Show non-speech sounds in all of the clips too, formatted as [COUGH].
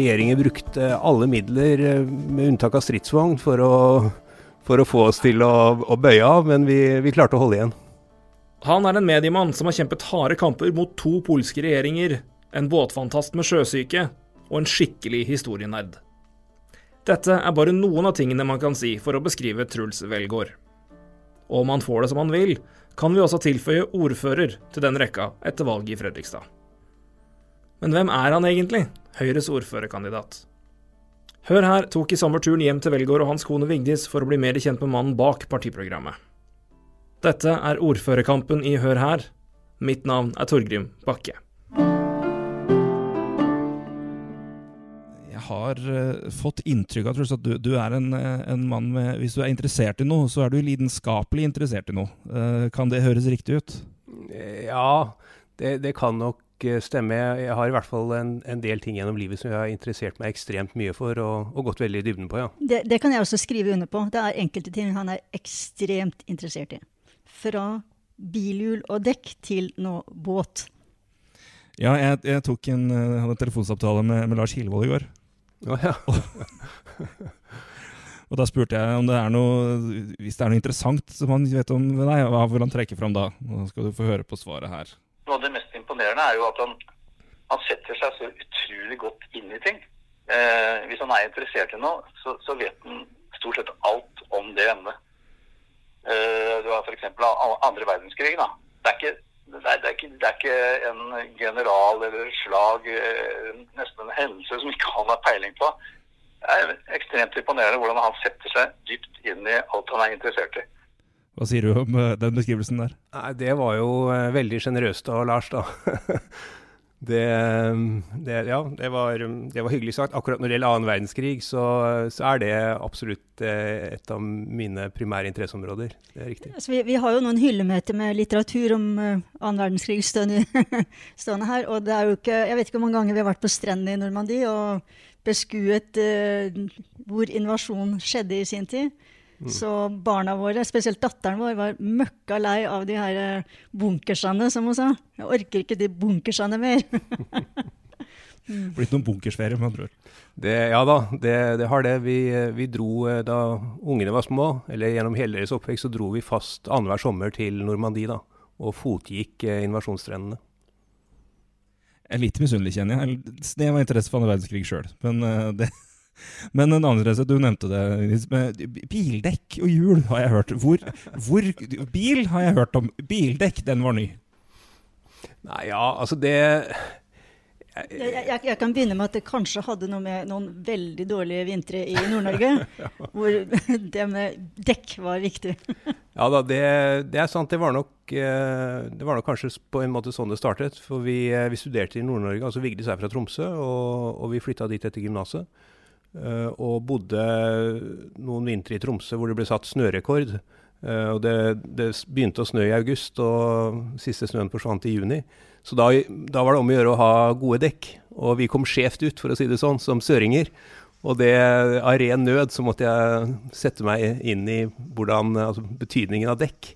regjeringen brukte alle midler, eh, med unntak av stridsvogn, for å, for å få oss til å, å bøye av, men vi, vi klarte å holde igjen. Han er en mediemann som har kjempet harde kamper mot to polske regjeringer, en båtfantast med sjøsyke og en skikkelig historienerd. Dette er bare noen av tingene man kan si for å beskrive Truls Velgaard. Og om han får det som han vil, kan vi også tilføye ordfører til den rekka etter valget i Fredrikstad. Men hvem er han egentlig, Høyres ordførerkandidat? Hør her tok i sommer turen hjem til Velgaard og hans kone Vigdis for å bli mer kjent med mannen bak partiprogrammet. Dette er ordførerkampen i Hør her. Mitt navn er Torgrim Bakke. Jeg har uh, fått inntrykk av at du, du er en, uh, en, mann med Hvis du er interessert i noe, så er du lidenskapelig interessert i noe. Uh, kan det høres riktig ut? Ja, det, det kan nok stemme. Jeg har i hvert fall en, en, del ting gjennom livet som jeg har interessert meg ekstremt mye for, og, og gått veldig i dybden på, ja. Det, det, kan jeg også skrive under på. Det er enkelte ting han er ekstremt interessert i. Fra bilhjul og dekk til nå båt. Ja, jeg, jeg tok en, hadde en telefonsamtale med, med Lars Hilvold i går. Oh, ja. [LAUGHS] og da spurte jeg om det er noe Hvis det er noe interessant som han vet om deg, hva vil han trekke fram da? Nå skal du få høre på svaret her. Imponerende er jo at han, han setter seg så utrolig godt inn i ting. Eh, hvis han er interessert i noe, så, så, vet han stort sett alt om det emnet. Eh, du har f.eks. andre verdenskrig. da. Det er, ikke, det, er, det, er ikke, det er, ikke, en general eller slag, eh, nesten en hendelse som ikke han har peiling på. Det er ekstremt imponerende hvordan han setter seg dypt inn i alt han er interessert i. Hva sier du om uh, den beskrivelsen der? Nei, Det var jo uh, veldig sjenerøst av Lars, da. [LAUGHS] det, det, ja, det var, det var, hyggelig sagt. Akkurat når det gjelder annen verdenskrig, så, så er det absolutt uh, et av mine primære interesseområder. Det er riktig. Altså, vi, vi, har jo noen hyllemeter med litteratur om annen verdenskrig stående, [LAUGHS] stående, her. Og det er jo ikke Jeg vet ikke hvor mange ganger vi har vært på strendene i Normandie og beskuet hvor invasjonen skjedde i sin tid. Mm. Så barna våre, spesielt datteren vår, var møkka lei av de her eh, bunkersene, som hun sa. Jeg orker ikke de bunkersene mer. [LAUGHS] mm. Blitt noen bunkersferie, med andre ord. ja da, det, det, har det. Vi, vi, dro eh, da ungene var små, eller gjennom hele deres oppvekst, så dro vi fast annenhver sommer til Normandie da, og fotgikk eh, invasjonstrendene. Jeg er litt misunnelig, kjenner jeg. Det var interesse for andre verdenskrig sjøl, men uh, det men en annen reise, du nevnte det. Bildekk og hjul har jeg hørt. Hvor, hvor, Bil har jeg hørt om. Bildekk, den var ny. Nei, ja, altså det jeg, jeg, jeg, kan begynne med at det kanskje hadde noe med noen veldig dårlige vintre i Nord-Norge, [LAUGHS] ja. hvor det med dekk var viktig. [LAUGHS] ja da, det, det, er sant. Det var, nok, eh, det var nok kanskje på en måte sånn det startet. For vi, eh, vi studerte i Nord-Norge, altså Vigdis er fra Tromsø, og, og vi flytta dit etter gymnaset. Uh, og bodde noen vintre i Tromsø hvor det ble satt snørekord. Uh, og det, det, begynte å snø i august, og siste snøen forsvant i juni. Så da, da, var det om å gjøre å ha gode dekk. Og vi kom skjevt ut, for å si det sånn, som søringer. Og det, av ren nød så måtte jeg sette meg inn i hvordan, altså betydningen av dekk.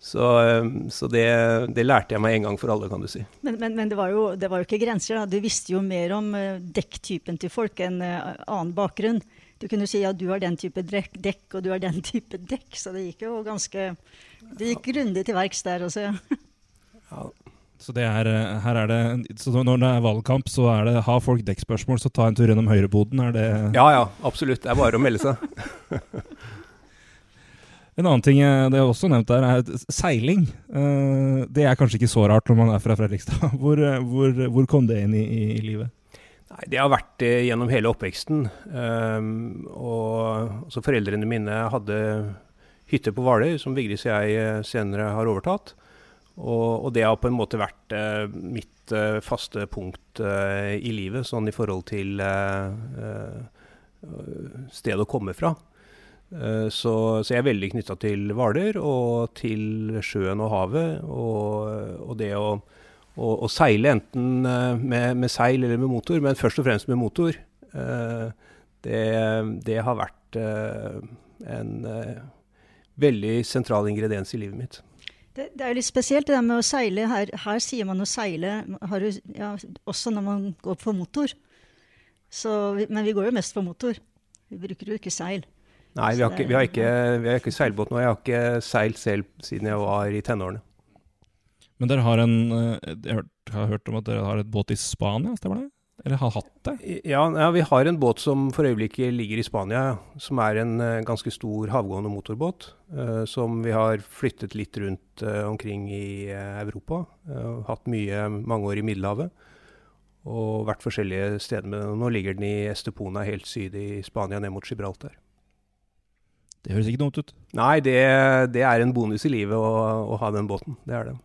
Så, ehm, så det, det, lærte jeg meg en gang for alle, kan du si. Men, men, men det, var jo, det, var jo, ikke grenser. da. Du visste jo mer om uh, dekktypen til folk enn uh, annen bakgrunn. Du kunne si at ja, du har den type dekk, dekk, og du har den [LAUGHS] type dekk. Så det gikk jo ganske Det gikk grundig til verks der også, ja. [LAUGHS] ja. Så, det er, eh, her er det, så når det er valgkamp, så er det har folk dekkspørsmål, så ta en tur gjennom høyreboden? Er det Ja ja, absolutt. Det er bare å melde seg. [LAUGHS] En annen ting eh, det er også nevnt der, er seiling. Eh, det er kanskje ikke så rart når man er fra Fredrikstad. [LAUGHS] Hvor, eh, hvor, hvor kom det inn i, i, livet? Nei, Det har vært det gjennom hele oppveksten. Um, og så Foreldrene mine hadde hytte på Hvaløy, som Vigdis og jeg senere har overtatt. Og, og, det har på en måte vært uh, mitt uh, faste punkt uh, i livet, sånn i forhold til stedet å komme fra. Eh, så, så, jeg er veldig knytta til Hvaler og til sjøen og havet. Og, og det å, å, å, seile enten eh, med, med, seil eller med motor, men først og fremst med motor, eh, det, det har vært en veldig sentral ingrediens i livet mitt. Det, det, er litt spesielt det der med å seile. Her, her sier man å seile ja, også når man går på motor. Så, men vi går jo mest på motor. Vi bruker jo ikke seil. Nei, vi har, ikke, vi, har ikke, vi har ikke seilbåt nå. Jeg har ikke seilt selv siden jeg var i tenårene. Men dere har en eh, Jeg har hørt, om at dere har et båt i Spania, stemmer det? Eller har hatt det? Ja, ja, vi har en båt som for øyeblikket ligger i Spania, som er en eh, ganske stor havgående motorbåt. eh, som vi har flyttet litt rundt omkring i Europa. hatt mye mange år i Middelhavet. Og vært forskjellige steder. Men nå ligger den i Estepona helt syd i Spania, ned mot Gibraltar. Det høres ikke dumt ut. Nei, det, det er en bonus i livet å, å ha den båten. Det er det.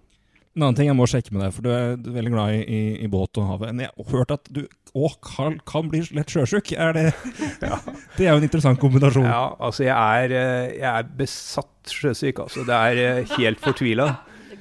En annen ting jeg må sjekke med deg, for du er veldig glad i, i, i båt og havet. Men jeg har hørt at du òg kan, kan bli lett sjøsjuk. Er det, [LAUGHS] [LAUGHS] det er jo en interessant kombinasjon. Ja, altså jeg er, eh, jeg er besatt sjøsyk, altså. Det er eh, helt fortvila.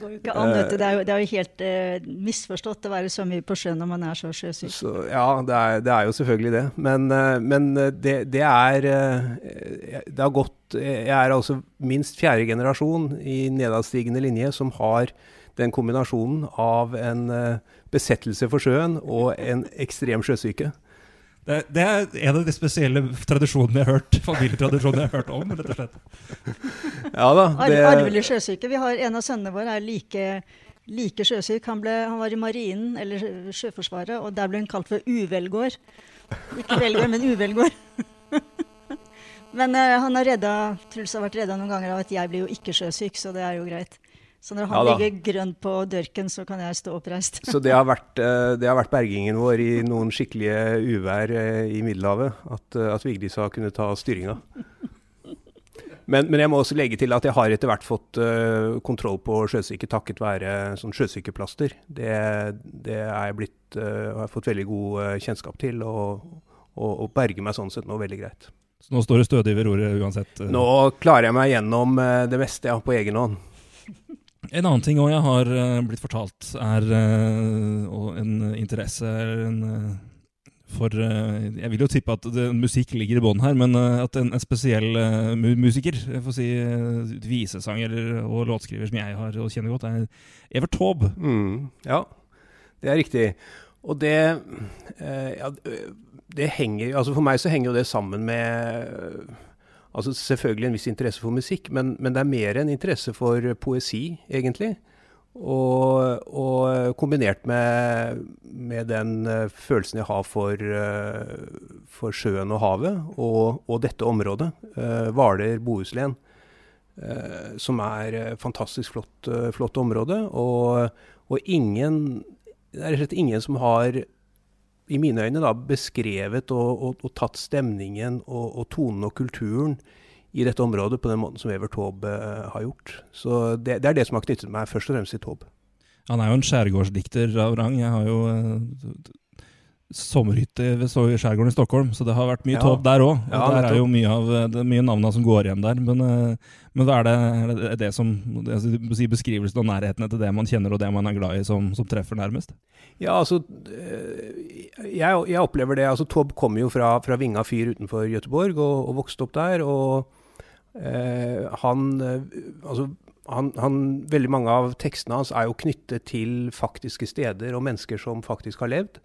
Det vet. Det er jo, det er jo helt eh, misforstått å være så mye på sjøen når man er så sjøsyk. Så, ja, det er, det er jo selvfølgelig det. Men, eh, men eh, det, det er eh, Det har gått Jeg er altså minst fjerde generasjon i nedadstigende linje som har den kombinasjonen av en eh, besettelse for sjøen og en ekstrem sjøsyke. Det, det er en av de spesielle tradisjonene jeg har hørt familietradisjonene jeg har hørt om. rett og slett. Ja da. Ar arvelig sjøsyke. Vi har En av sønnene våre er like, like sjøsyk. Han, ble, han var i Marinen, eller Sjøforsvaret, og der ble hun kalt for uvelgård. Ikke velgård, men uvelgård. [LAUGHS] men uh, han har redda, Truls har vært redda noen ganger av at jeg blir jo ikke sjøsyk, så det er jo greit. Så når han Ja ligger grønn på dørken, så kan jeg stå oppreist. så det har, vært, eh, det har vært bergingen vår i noen skikkelige uvær eh, i Middelhavet. At, eh, at Vigdis har kunnet ta styringa. Men, men jeg må også legge til at jeg har etter hvert fått kontroll på sjøsyke takket være sånn sjøsykeplaster. Det, det er jeg blitt, har jeg fått veldig god kjennskap til, og, og, og berger meg sånn sett nå veldig greit. Så nå står du stødig ved roret uansett. Nå klarer jeg meg gjennom det meste ja, på egen hånd. En annen ting også jeg har eh, blitt fortalt, er eh, en interesse en, eh, for Jeg vil jo tippe at det, musikk ligger i bånn her, men at en, en spesiell musiker, jeg får si visesanger og låtskriver som jeg har og kjenner godt, er Evert Taube. Mm, ja, det er riktig. Og det ja, det henger Altså For meg så henger jo det sammen med Altså Selvfølgelig en viss interesse for musikk, men, men det er mer en interesse for poesi, egentlig. Og, og kombinert med, med den eh, følelsen jeg har for, eh, for sjøen og havet, og, og dette området, eh, som er fantastisk flott, flott område. Og, og ingen Det er rett og slett ingen som har, i mine øyne, da, beskrevet og, og, og tatt stemningen og, og tonen og kulturen i dette området på den måten som Evert Taube eh, har gjort. Så det, det er det som har knyttet meg først og fremst til Taube. Han er jo en skjærgårdsdikter av rang. Jeg har jo eh, sommerhytte ved så- i skjærgården i Stockholm, så det har vært mye Ja. tåp der òg. Ja, der er jo mye av eh, det er mye navna som går igjen der. Men, eh, men hva er det, det, det som si Beskrivelsen av nærheten til det man kjenner og det man er glad i, som, som treffer nærmest? Ja, altså eh, Jeg, jeg opplever det. altså Taube kommer jo fra, fra Vinga fyr utenfor Gøteborg og, og vokste opp der. og eh, han, altså, han, han Veldig mange av tekstene hans er jo knyttet til faktiske steder og mennesker som faktisk har levd.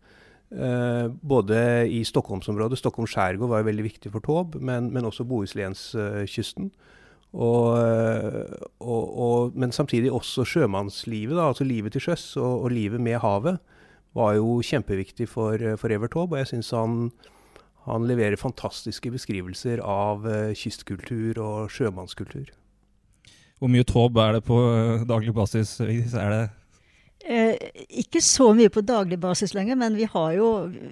Eh, både i Stockholmsområdet. Stockholm skjærgård var jo veldig viktig for Taube, men, men også Bohuslenskysten. Og, eh, og, og, men samtidig også sjømannslivet, da, altså livet til sjøs og, og livet med havet, var jo kjempeviktig for, for Evert Taube. Og jeg syns han, han leverer fantastiske beskrivelser av uh, kystkultur og sjømannskultur. Hvor mye Taube er det på eh, daglig basis? Er det Eh, ikke så mye på daglig basis lenger, men vi har, jo,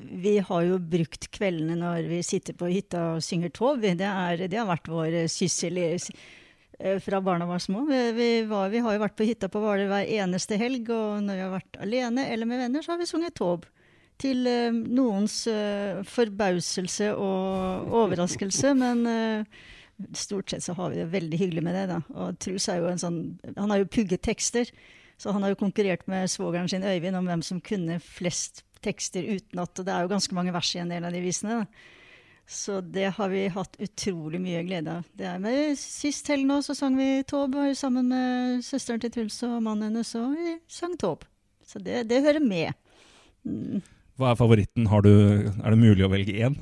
vi har jo brukt kveldene når vi sitter på hytta og synger tov. Det, er, det har vært vår eh, syssel eh, fra barna var små. Vi, vi, var, vi har jo vært på hytta på Hvaler hver eneste helg, og når vi har vært alene eller med venner, så har vi sunget tov. Til eh, noens eh, forbauselse og overraskelse, men eh, stort sett så har vi det veldig hyggelig med det. da. Og Truls er jo en sånn Han har jo pugget tekster. Så han har jo konkurrert med svogeren sin Øyvind om hvem som kunne flest tekster utenat. Og det er jo ganske mange vers i en del av de visene. Da. Så det har vi hatt utrolig mye glede av. Det er med Sist helg nå så sang vi Tåb sammen med søsteren til Truls og mannen hennes, og vi sang Tåb. Så det, det hører med. Mm. Hva er favoritten? Du, er det mulig å velge én?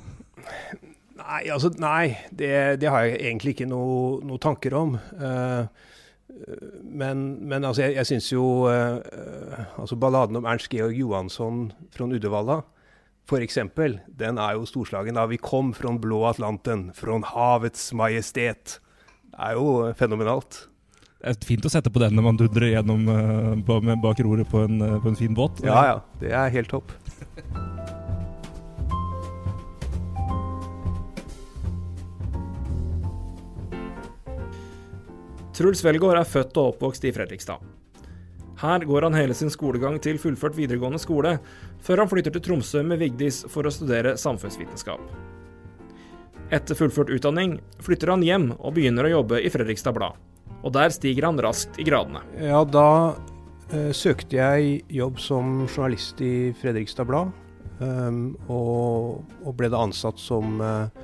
Nei, altså, nei det, det, har jeg egentlig ikke noen noe tanker om. Uh, men, men, altså, jeg, jeg syns jo uh, altså Balladen om Ernst Georg Johansson fra Uddevalla, f.eks., den er jo storslagen. da Vi kom fra blå Atlanten, fra havets majestet. Det er jo fenomenalt. Det er fint å sette på den når man dundrer gjennom uh, bak roret på en, på en fin båt. Ja, ja. Det er helt topp. [LAUGHS] Truls Velgaard er født og oppvokst i Fredrikstad. Her går han hele sin skolegang til fullført videregående skole, før han flytter til Tromsø med Vigdis for å studere samfunnsvitenskap. Etter fullført utdanning flytter han hjem og begynner å jobbe i Fredrikstad Blad. Og der stiger han raskt i gradene. Ja, da eh, søkte jeg jobb som journalist i Fredrikstad Blad. Um, og, og, ble da ansatt som eh,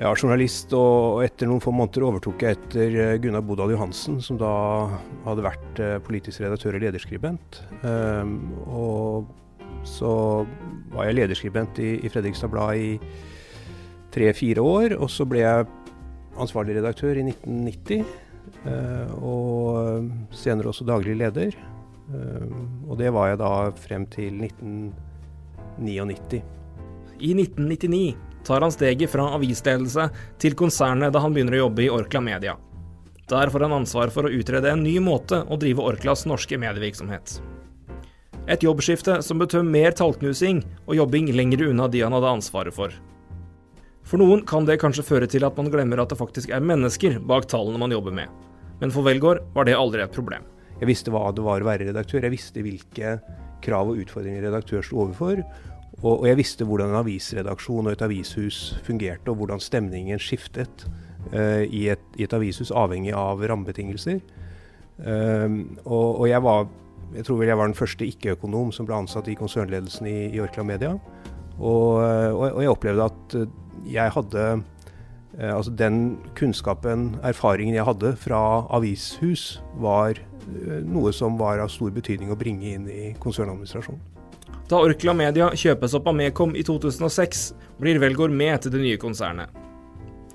ja, journalist, og etter noen få måneder overtok jeg etter eh, Gunnar Bodal Johansen, som da hadde vært eh, politisk redaktør og lederskribent. Um, og så var jeg lederskribent i, Fredrikstad Blad i tre-fire år, og så ble jeg ansvarlig redaktør i 1990. Uh, eh, og senere også daglig leder. Uh, og det var jeg da frem til 1999. I 1999 tar han steget fra avisledelse til konsernet da han begynner å jobbe i Orkla Media. Der får han ansvar for å utrede en ny måte å drive Orklas norske medievirksomhet. Et jobbskifte som betød mer tallknusing og jobbing lenger unna de han hadde ansvaret for. For noen kan det kanskje føre til at man glemmer at det faktisk er mennesker bak tallene man jobber med. Men for Velgaard var det aldri et problem. Jeg visste hva det var å være redaktør. Jeg visste hvilke krav og utfordringer redaktør sto overfor. Og, og, jeg visste hvordan en avisredaksjon og et avishus fungerte, og hvordan stemningen skiftet uh, i, et, i, et, avishus, avhengig av rammebetingelser. Uh, og, og, jeg var jeg tror vel jeg var den første ikke-økonom som ble ansatt i konsernledelsen i, i Orkla Media. Og, og, jeg opplevde at jeg hadde altså den kunnskapen, erfaringen jeg hadde fra avishus, var eh, noe som var av stor betydning å bringe inn i konsernadministrasjonen. Da Orkla Media kjøpes opp av Mekom i 2006, blir Velgård med til det nye konsernet.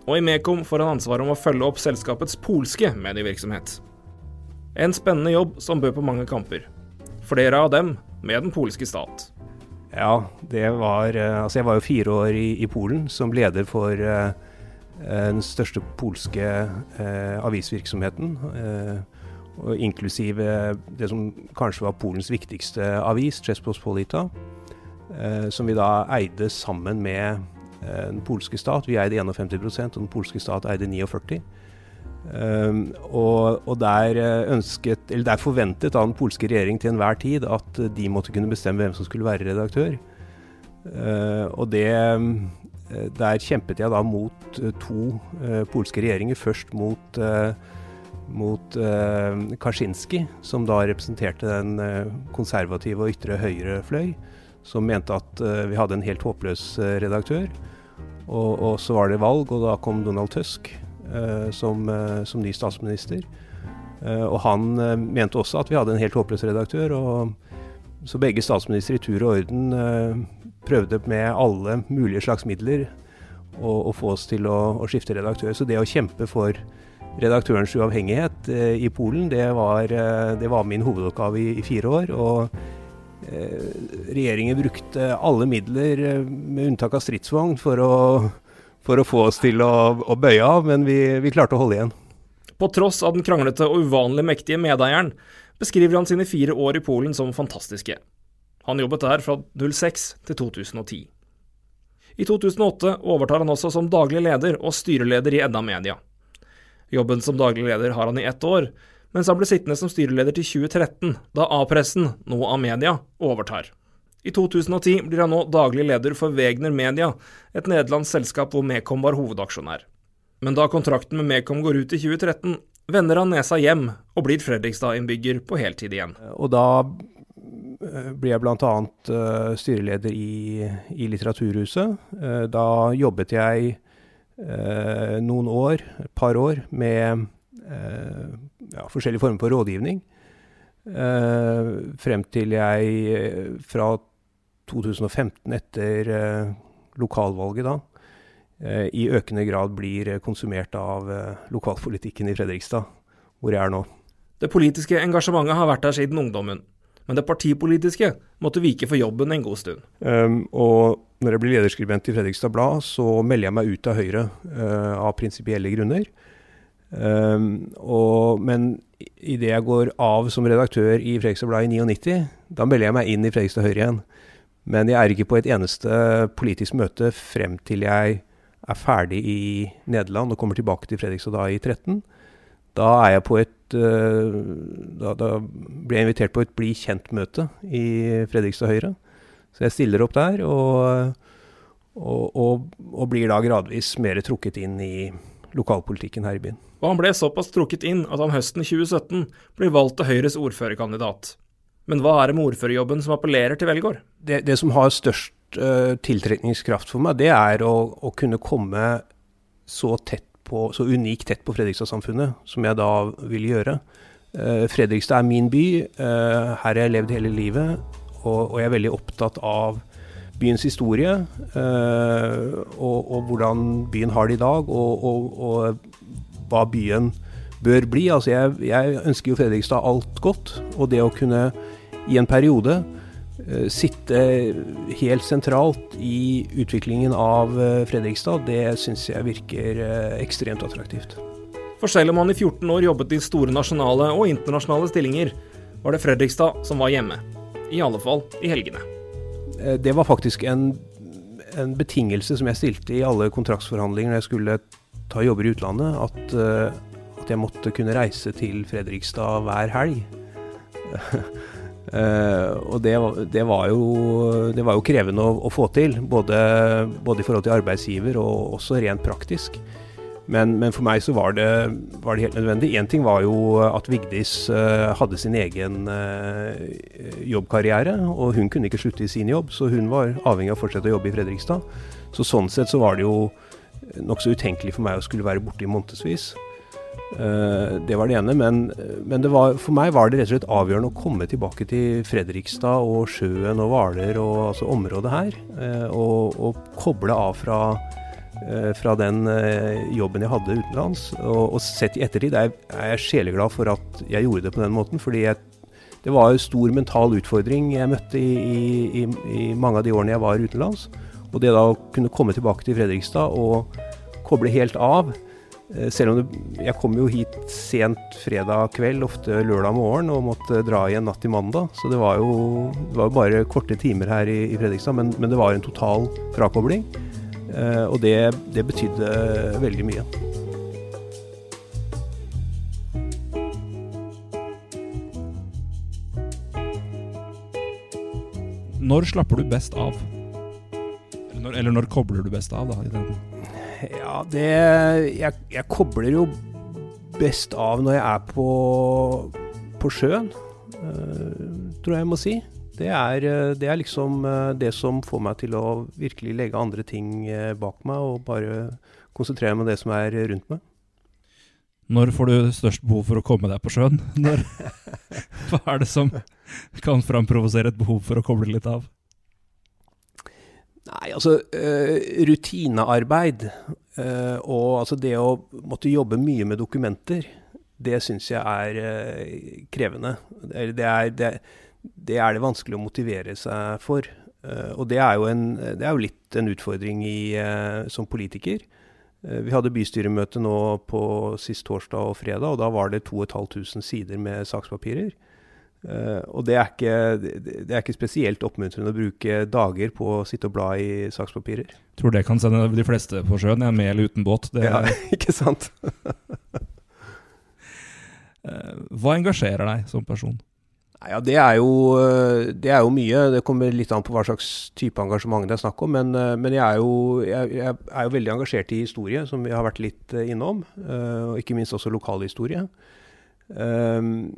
Og i Mekom får han ansvaret om å følge opp selskapets polske medievirksomhet. En spennende jobb som bød på mange kamper. Flere av dem med den polske stat. Ja, det var eh, Altså, jeg var jo fire år i, i Polen som leder for uh, den største polske uh, avisvirksomheten. Uh, inklusive det som kanskje var Polens viktigste avis, Czespospolita, eh, som vi da eide sammen med eh, den polske stat. Vi eide 51% og den polske stat eide 49 Um, og, og der, eh, ønsket, eller der forventet da den polske regjering til enhver tid at de måtte kunne bestemme hvem som skulle være redaktør. Uh, og det Der kjempet jeg da mot to uh, polske regjeringer. Først mot uh, mot eh, Kaczynski, som da representerte den uh, konservative og ytre høyre fløy, som mente at eh, vi hadde en helt håpløs redaktør. Og, og, så var det valg, og da kom Donald Tusk som, som, ny statsminister. og han mente også at vi hadde en helt håpløs redaktør. og Så begge statsministre i tur og orden prøvde med alle mulige slags midler å, å få oss til å, å skifte redaktør. Så det å kjempe for redaktørens uavhengighet eh, i Polen, det var, eh, det var, min hovedoppgave i, i fire år. og eh, Regjeringen brukte alle midler, med unntak av stridsvogn, for å, for å få oss til å, å bøye av, men vi, vi klarte å holde igjen. På tross av den kranglete og uvanlig mektige medeieren, beskriver han sine fire år i Polen som fantastiske. Han jobbet der fra 06 til 2010. I 2008 overtar han også som daglig leder og styreleder i Edda Media. Jobben som daglig leder har han i ett år, mens han ble sittende som styreleder til 2013, da A-pressen, nå A-media, overtar. I 2010 blir han nå daglig leder for Wegner Media, et nederlandsk selskap hvor Mekom var hovedaksjonær. Men da kontrakten med Mekom går ut i 2013, vender han nesa hjem og blir Fredrikstad-innbygger på heltid igjen. Og da ble jeg bl.a. Uh, styreleder i, i Litteraturhuset. Da jobbet jeg eh, noen år, et par år, med eh, ja, forskjellige former for rådgivning. Eh, frem til jeg eh, fra 2015, etter eh, lokalvalget da, eh, i økende grad blir konsumert av lokalpolitikken i Fredrikstad, hvor jeg er nå. Det politiske engasjementet har vært der siden ungdommen, men det partipolitiske måtte vike for jobben en god stund. Um, og når jeg blir lederskribent i Fredrikstad Blad, så melder jeg meg ut av Høyre uh, av prinsipielle grunner. Um, og, men idet jeg går av som redaktør i Fredrikstad Blad i 99, da melder jeg meg inn i Fredrikstad Høyre igjen. Men jeg er ikke på et eneste politisk møte frem til jeg er ferdig i Nederland og kommer tilbake til Fredrikstad da i 13. Da er jeg på et uh, da, da ble jeg invitert på et bli kjent-møte i Fredrikstad Høyre. Så jeg stiller opp der, og, og, og, og blir da gradvis mer trukket inn i lokalpolitikken her i byen. Og han ble såpass trukket inn at han høsten 2017 ble valgt til Høyres ordførerkandidat. Men hva er det med ordførerjobben som appellerer til velgård? Det, det som har størst uh, tiltrekningskraft for meg, det er å, å kunne komme så tett på, så unikt tett på Fredrikstad-samfunnet som jeg da vil gjøre. Uh, Fredrikstad er min by. Uh, her har jeg levd hele livet. Og, og, jeg er veldig opptatt av byens historie uh, og, og, hvordan byen har det i dag, og, og hva byen bør bli. Altså jeg, jeg ønsker jo Fredrikstad alt godt, og det å kunne i en periode Eh, sitte helt sentralt i utviklingen av eh, Fredrikstad, det syns jeg virker ekstremt attraktivt. For selv om han i 14 år jobbet i store nasjonale og internasjonale stillinger, var det Fredrikstad som var hjemme. I alle fall i helgene. Det var faktisk en, en betingelse som jeg stilte i alle kontraktsforhandlinger når jeg skulle ta jobber i utlandet, at, at jeg måtte kunne reise til Fredrikstad hver helg. Uh, [LAUGHS] og det, det, var jo, det, var jo, krevende å, å få til, både, både, i forhold til arbeidsgiver og også rent praktisk. Men, men for meg så var det, var det helt nødvendig. Én ting var jo at Vigdis uh, hadde sin egen uh, jobbkarriere, og hun kunne ikke slutte i sin jobb, så hun var avhengig av å fortsette å jobbe i Fredrikstad. Så sånn sett så var det jo nokså utenkelig for meg å skulle være borte i månedsvis. Det var det ene. Men, men det var, for meg var det rett og slett avgjørende å komme tilbake til Fredrikstad og sjøen og Hvaler og altså området her. Og, og, koble av fra, fra den jobben jeg hadde utenlands. Og, og sett i ettertid er, er jeg sjeleglad for at jeg gjorde det på den måten. fordi jeg, det var en stor mental utfordring jeg møtte i, i, i, i mange av de årene jeg var utenlands. Og det da å kunne komme tilbake til Fredrikstad og koble helt av Eh, selv om det, jeg kom jo hit sent fredag kveld, ofte lørdag morgen, og måtte dra igjen natt til mandag. Så det var jo, det var bare korte timer her i, i Fredrikstad, men, men, det var en total frakobling. Eh, og det, det betydde veldig mye. Når slapper du best av? Eller når, eller når kobler du best av? da, i ja, det jeg, jeg, kobler jo best av når jeg er på, på sjøen, uh, tror jeg jeg må si. Det er, eh, det er, liksom eh, det som får meg til å virkelig legge andre ting bak meg, og bare konsentrere meg om det som er rundt meg. Når får du størst behov for å komme deg på sjøen? [LAUGHS] Når, hva er det som kan framprovosere et behov for å koble litt av? Nei, altså rutinearbeid og altså det å måtte jobbe mye med dokumenter, det syns jeg er krevende. Det, det, er, det, er, det, vanskelig å motivere seg for. og det er, en, det er, jo litt en utfordring i, som politiker. vi hadde bystyremøte nå på sist torsdag og fredag, og da var det 2500 sider med sakspapirer. Og det er, ikke, det er, ikke, spesielt oppmuntrende å bruke dager på å sitte og bla i sakspapirer. Tror det kan sende de fleste på sjøen, ja, med eller uten båt. Det, ja, [LAUGHS] ikke sant? [LAUGHS] hva engasjerer deg som person? Ja, det er, jo, det er, jo, mye. Det kommer litt an på hva slags type engasjement det er snakk om. Men, eh, men jeg, er jo, jeg, jeg, er jo, veldig engasjert i historie, som vi har vært litt innom. Uh, og ikke minst også lokalhistorie. historie. Ehm,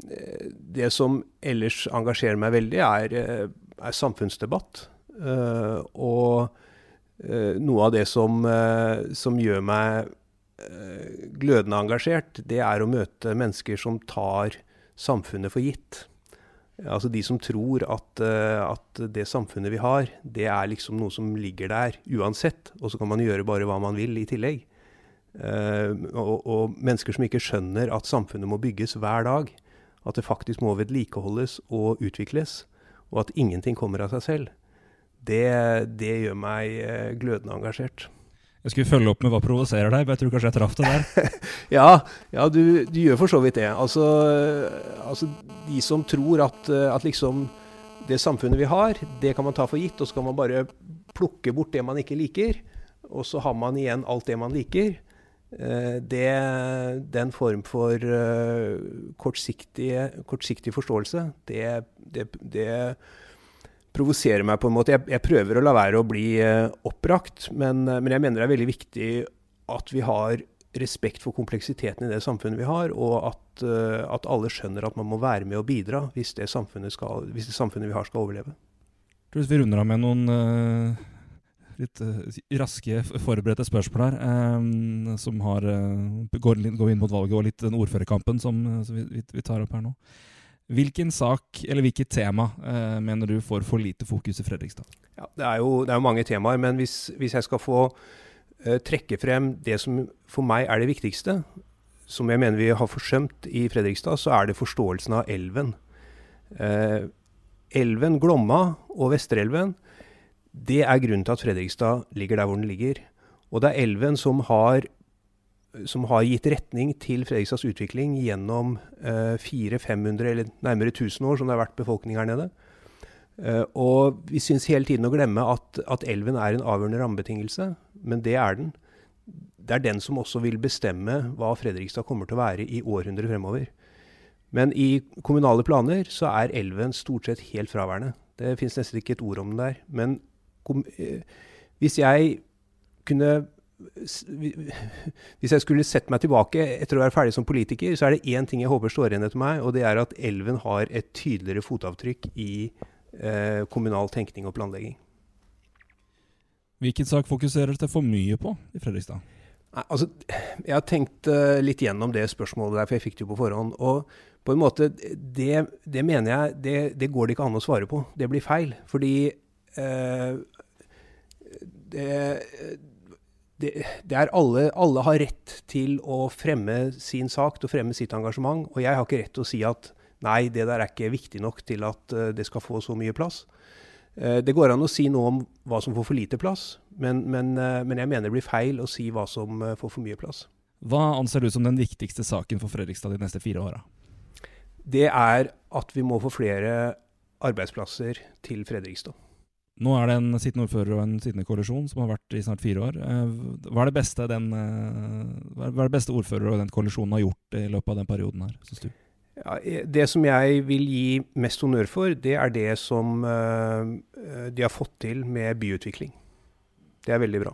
det som ellers engasjerer meg veldig, er, eh, er samfunnsdebatt. Eh, og eh, noe av det som, som gjør meg glødende engasjert, det er å møte mennesker som tar samfunnet for gitt. Altså de som tror at, uh, at, det samfunnet vi har, det er liksom noe som ligger der uansett. Og så kan man gjøre bare hva man vil i tillegg. Uh, og, og, mennesker som ikke skjønner at samfunnet må bygges hver dag. At det faktisk må vedlikeholdes og utvikles. Og at ingenting kommer av seg selv. Det, det gjør meg uh, glødende engasjert. Jeg skulle følge opp med hva provoserer deg, men jeg tror kanskje jeg traff det der. [LAUGHS] ja, ja du, du, gjør for så vidt det. Altså, altså de som tror at, at, liksom det samfunnet vi har, det kan man ta for gitt, og så kan man bare plukke bort det man ikke liker, og så har man igjen alt det man liker. Eh, det, den form for kortsiktig, forståelse, det, det, det provoserer meg på en måte. Jeg, jeg, prøver å la være å bli uh, oppbrakt, men, uh, men, jeg mener det er veldig viktig at vi har respekt for kompleksiteten i det samfunnet vi har, og at, uh, at alle skjønner at man må være med og bidra hvis det samfunnet, skal, hvis det samfunnet vi har, skal overleve. Hvis vi runder av med noen litt raske, forberedte spørsmål her, um, som har, går, går, inn mot valget, og litt den ordførerkampen som, vi, vi tar opp her nå. Hvilken sak eller hvilket tema eh, mener du får for lite fokus i Fredrikstad? Ja, det, er jo, det er mange temaer, men hvis, hvis jeg skal få eh, trekke frem det som for meg er det viktigste, som jeg mener vi har forsømt i Fredrikstad, så er det forståelsen av elven. Eh, elven Glomma og Vesterelven, det er grunnen til at Fredrikstad ligger der hvor den ligger. Og det er elven som har som har gitt retning til Fredrikstads utvikling gjennom eh, 400-500 eller nærmere 1000 år, som det har vært befolkning her nede. Eh, og vi syns hele tiden å glemme at, at, elven er en avgjørende rammebetingelse, men det er den. Det er den som også vil bestemme hva Fredrikstad kommer til å være i århundrer fremover. Men i kommunale planer så er elven stort sett helt fraværende. Det fins nesten ikke et ord om den der. Men eh, hvis jeg kunne [LAUGHS] hvis jeg skulle sett meg tilbake etter å være ferdig som politiker, så er det én ting jeg håper står igjen etter meg, og det er at elven har et tydeligere fotavtrykk i eh, kommunal tenkning og planlegging. Hvilken sak fokuserer dere for mye på i Fredrikstad? Nei, altså, jeg har tenkt uh, litt gjennom det spørsmålet der, for jeg fikk det jo på forhånd. Og på en måte, det, det mener jeg det, det, går det ikke an å svare på. Det blir feil. Fordi uh, det, det, det, er alle, alle har rett til å fremme sin sak, til å fremme sitt engasjement. Og jeg har ikke rett til å si at nei, det der er ikke viktig nok til at uh, det skal få så mye plass. Uh, det går an å si noe om hva som får for lite plass, men, men, uh, men jeg mener det blir feil å si hva som får for mye plass. Hva anser du som den viktigste saken for Fredrikstad de neste fire åra? Det er at vi må få flere arbeidsplasser til Fredrikstad. Nå er det en sittende ordfører og en sittende koalisjon som har vært i snart fire år. Eh, hva er det beste, den, eh, hva er det beste ordfører og den koalisjonen har gjort i løpet av den perioden her, syns du? Ja, det som jeg vil gi mest honnør for, det er det som uh, de har fått til med byutvikling. Det er veldig bra.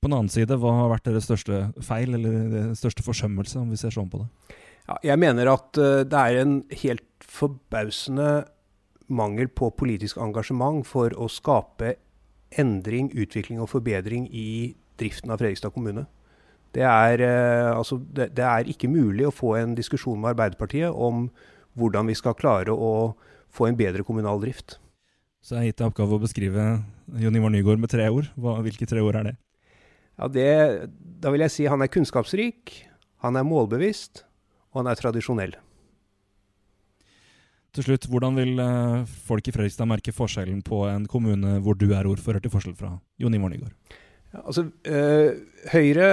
På den annen side, hva har vært deres største feil, eller deres største forsømmelse, om vi ser sånn på det? Ja, jeg mener at det er en helt forbausende mangel på politisk engasjement for å skape endring, utvikling og forbedring i driften av Fredrikstad kommune. Det er, eh, altså, det, det er, ikke mulig å få en diskusjon med Arbeiderpartiet om hvordan vi skal klare å få en bedre kommunal drift. Så jeg har gitt deg oppgave å beskrive Jon Ivar Nygaard med tre ord. Hva, hvilke tre ord er det? Ja, det? Da vil jeg si han er kunnskapsrik, han er målbevisst, og han er tradisjonell. Til slutt, hvordan vil eh, folk i Fredrikstad merke forskjellen på en kommune hvor du er ordfører, til forskjell fra Jon Ivar Nygaard? Altså, øh, Høyre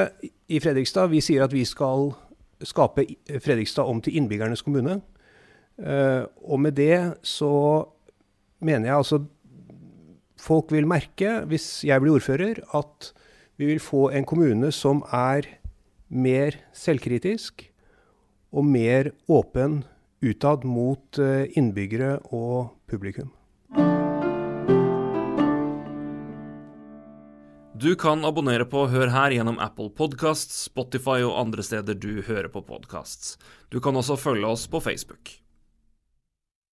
i Fredrikstad vi sier at vi skal skape Fredrikstad om til innbyggernes kommune. Uh, og med det så mener jeg altså Folk vil merke, hvis jeg blir ordfører, at vi vil få en kommune som er mer selvkritisk og mer åpen utad mot eh, innbyggere og publikum. Du kan abonnere på Hør her gjennom Apple Podkast, Spotify og andre steder du hører på podkast. Du kan også følge oss på Facebook.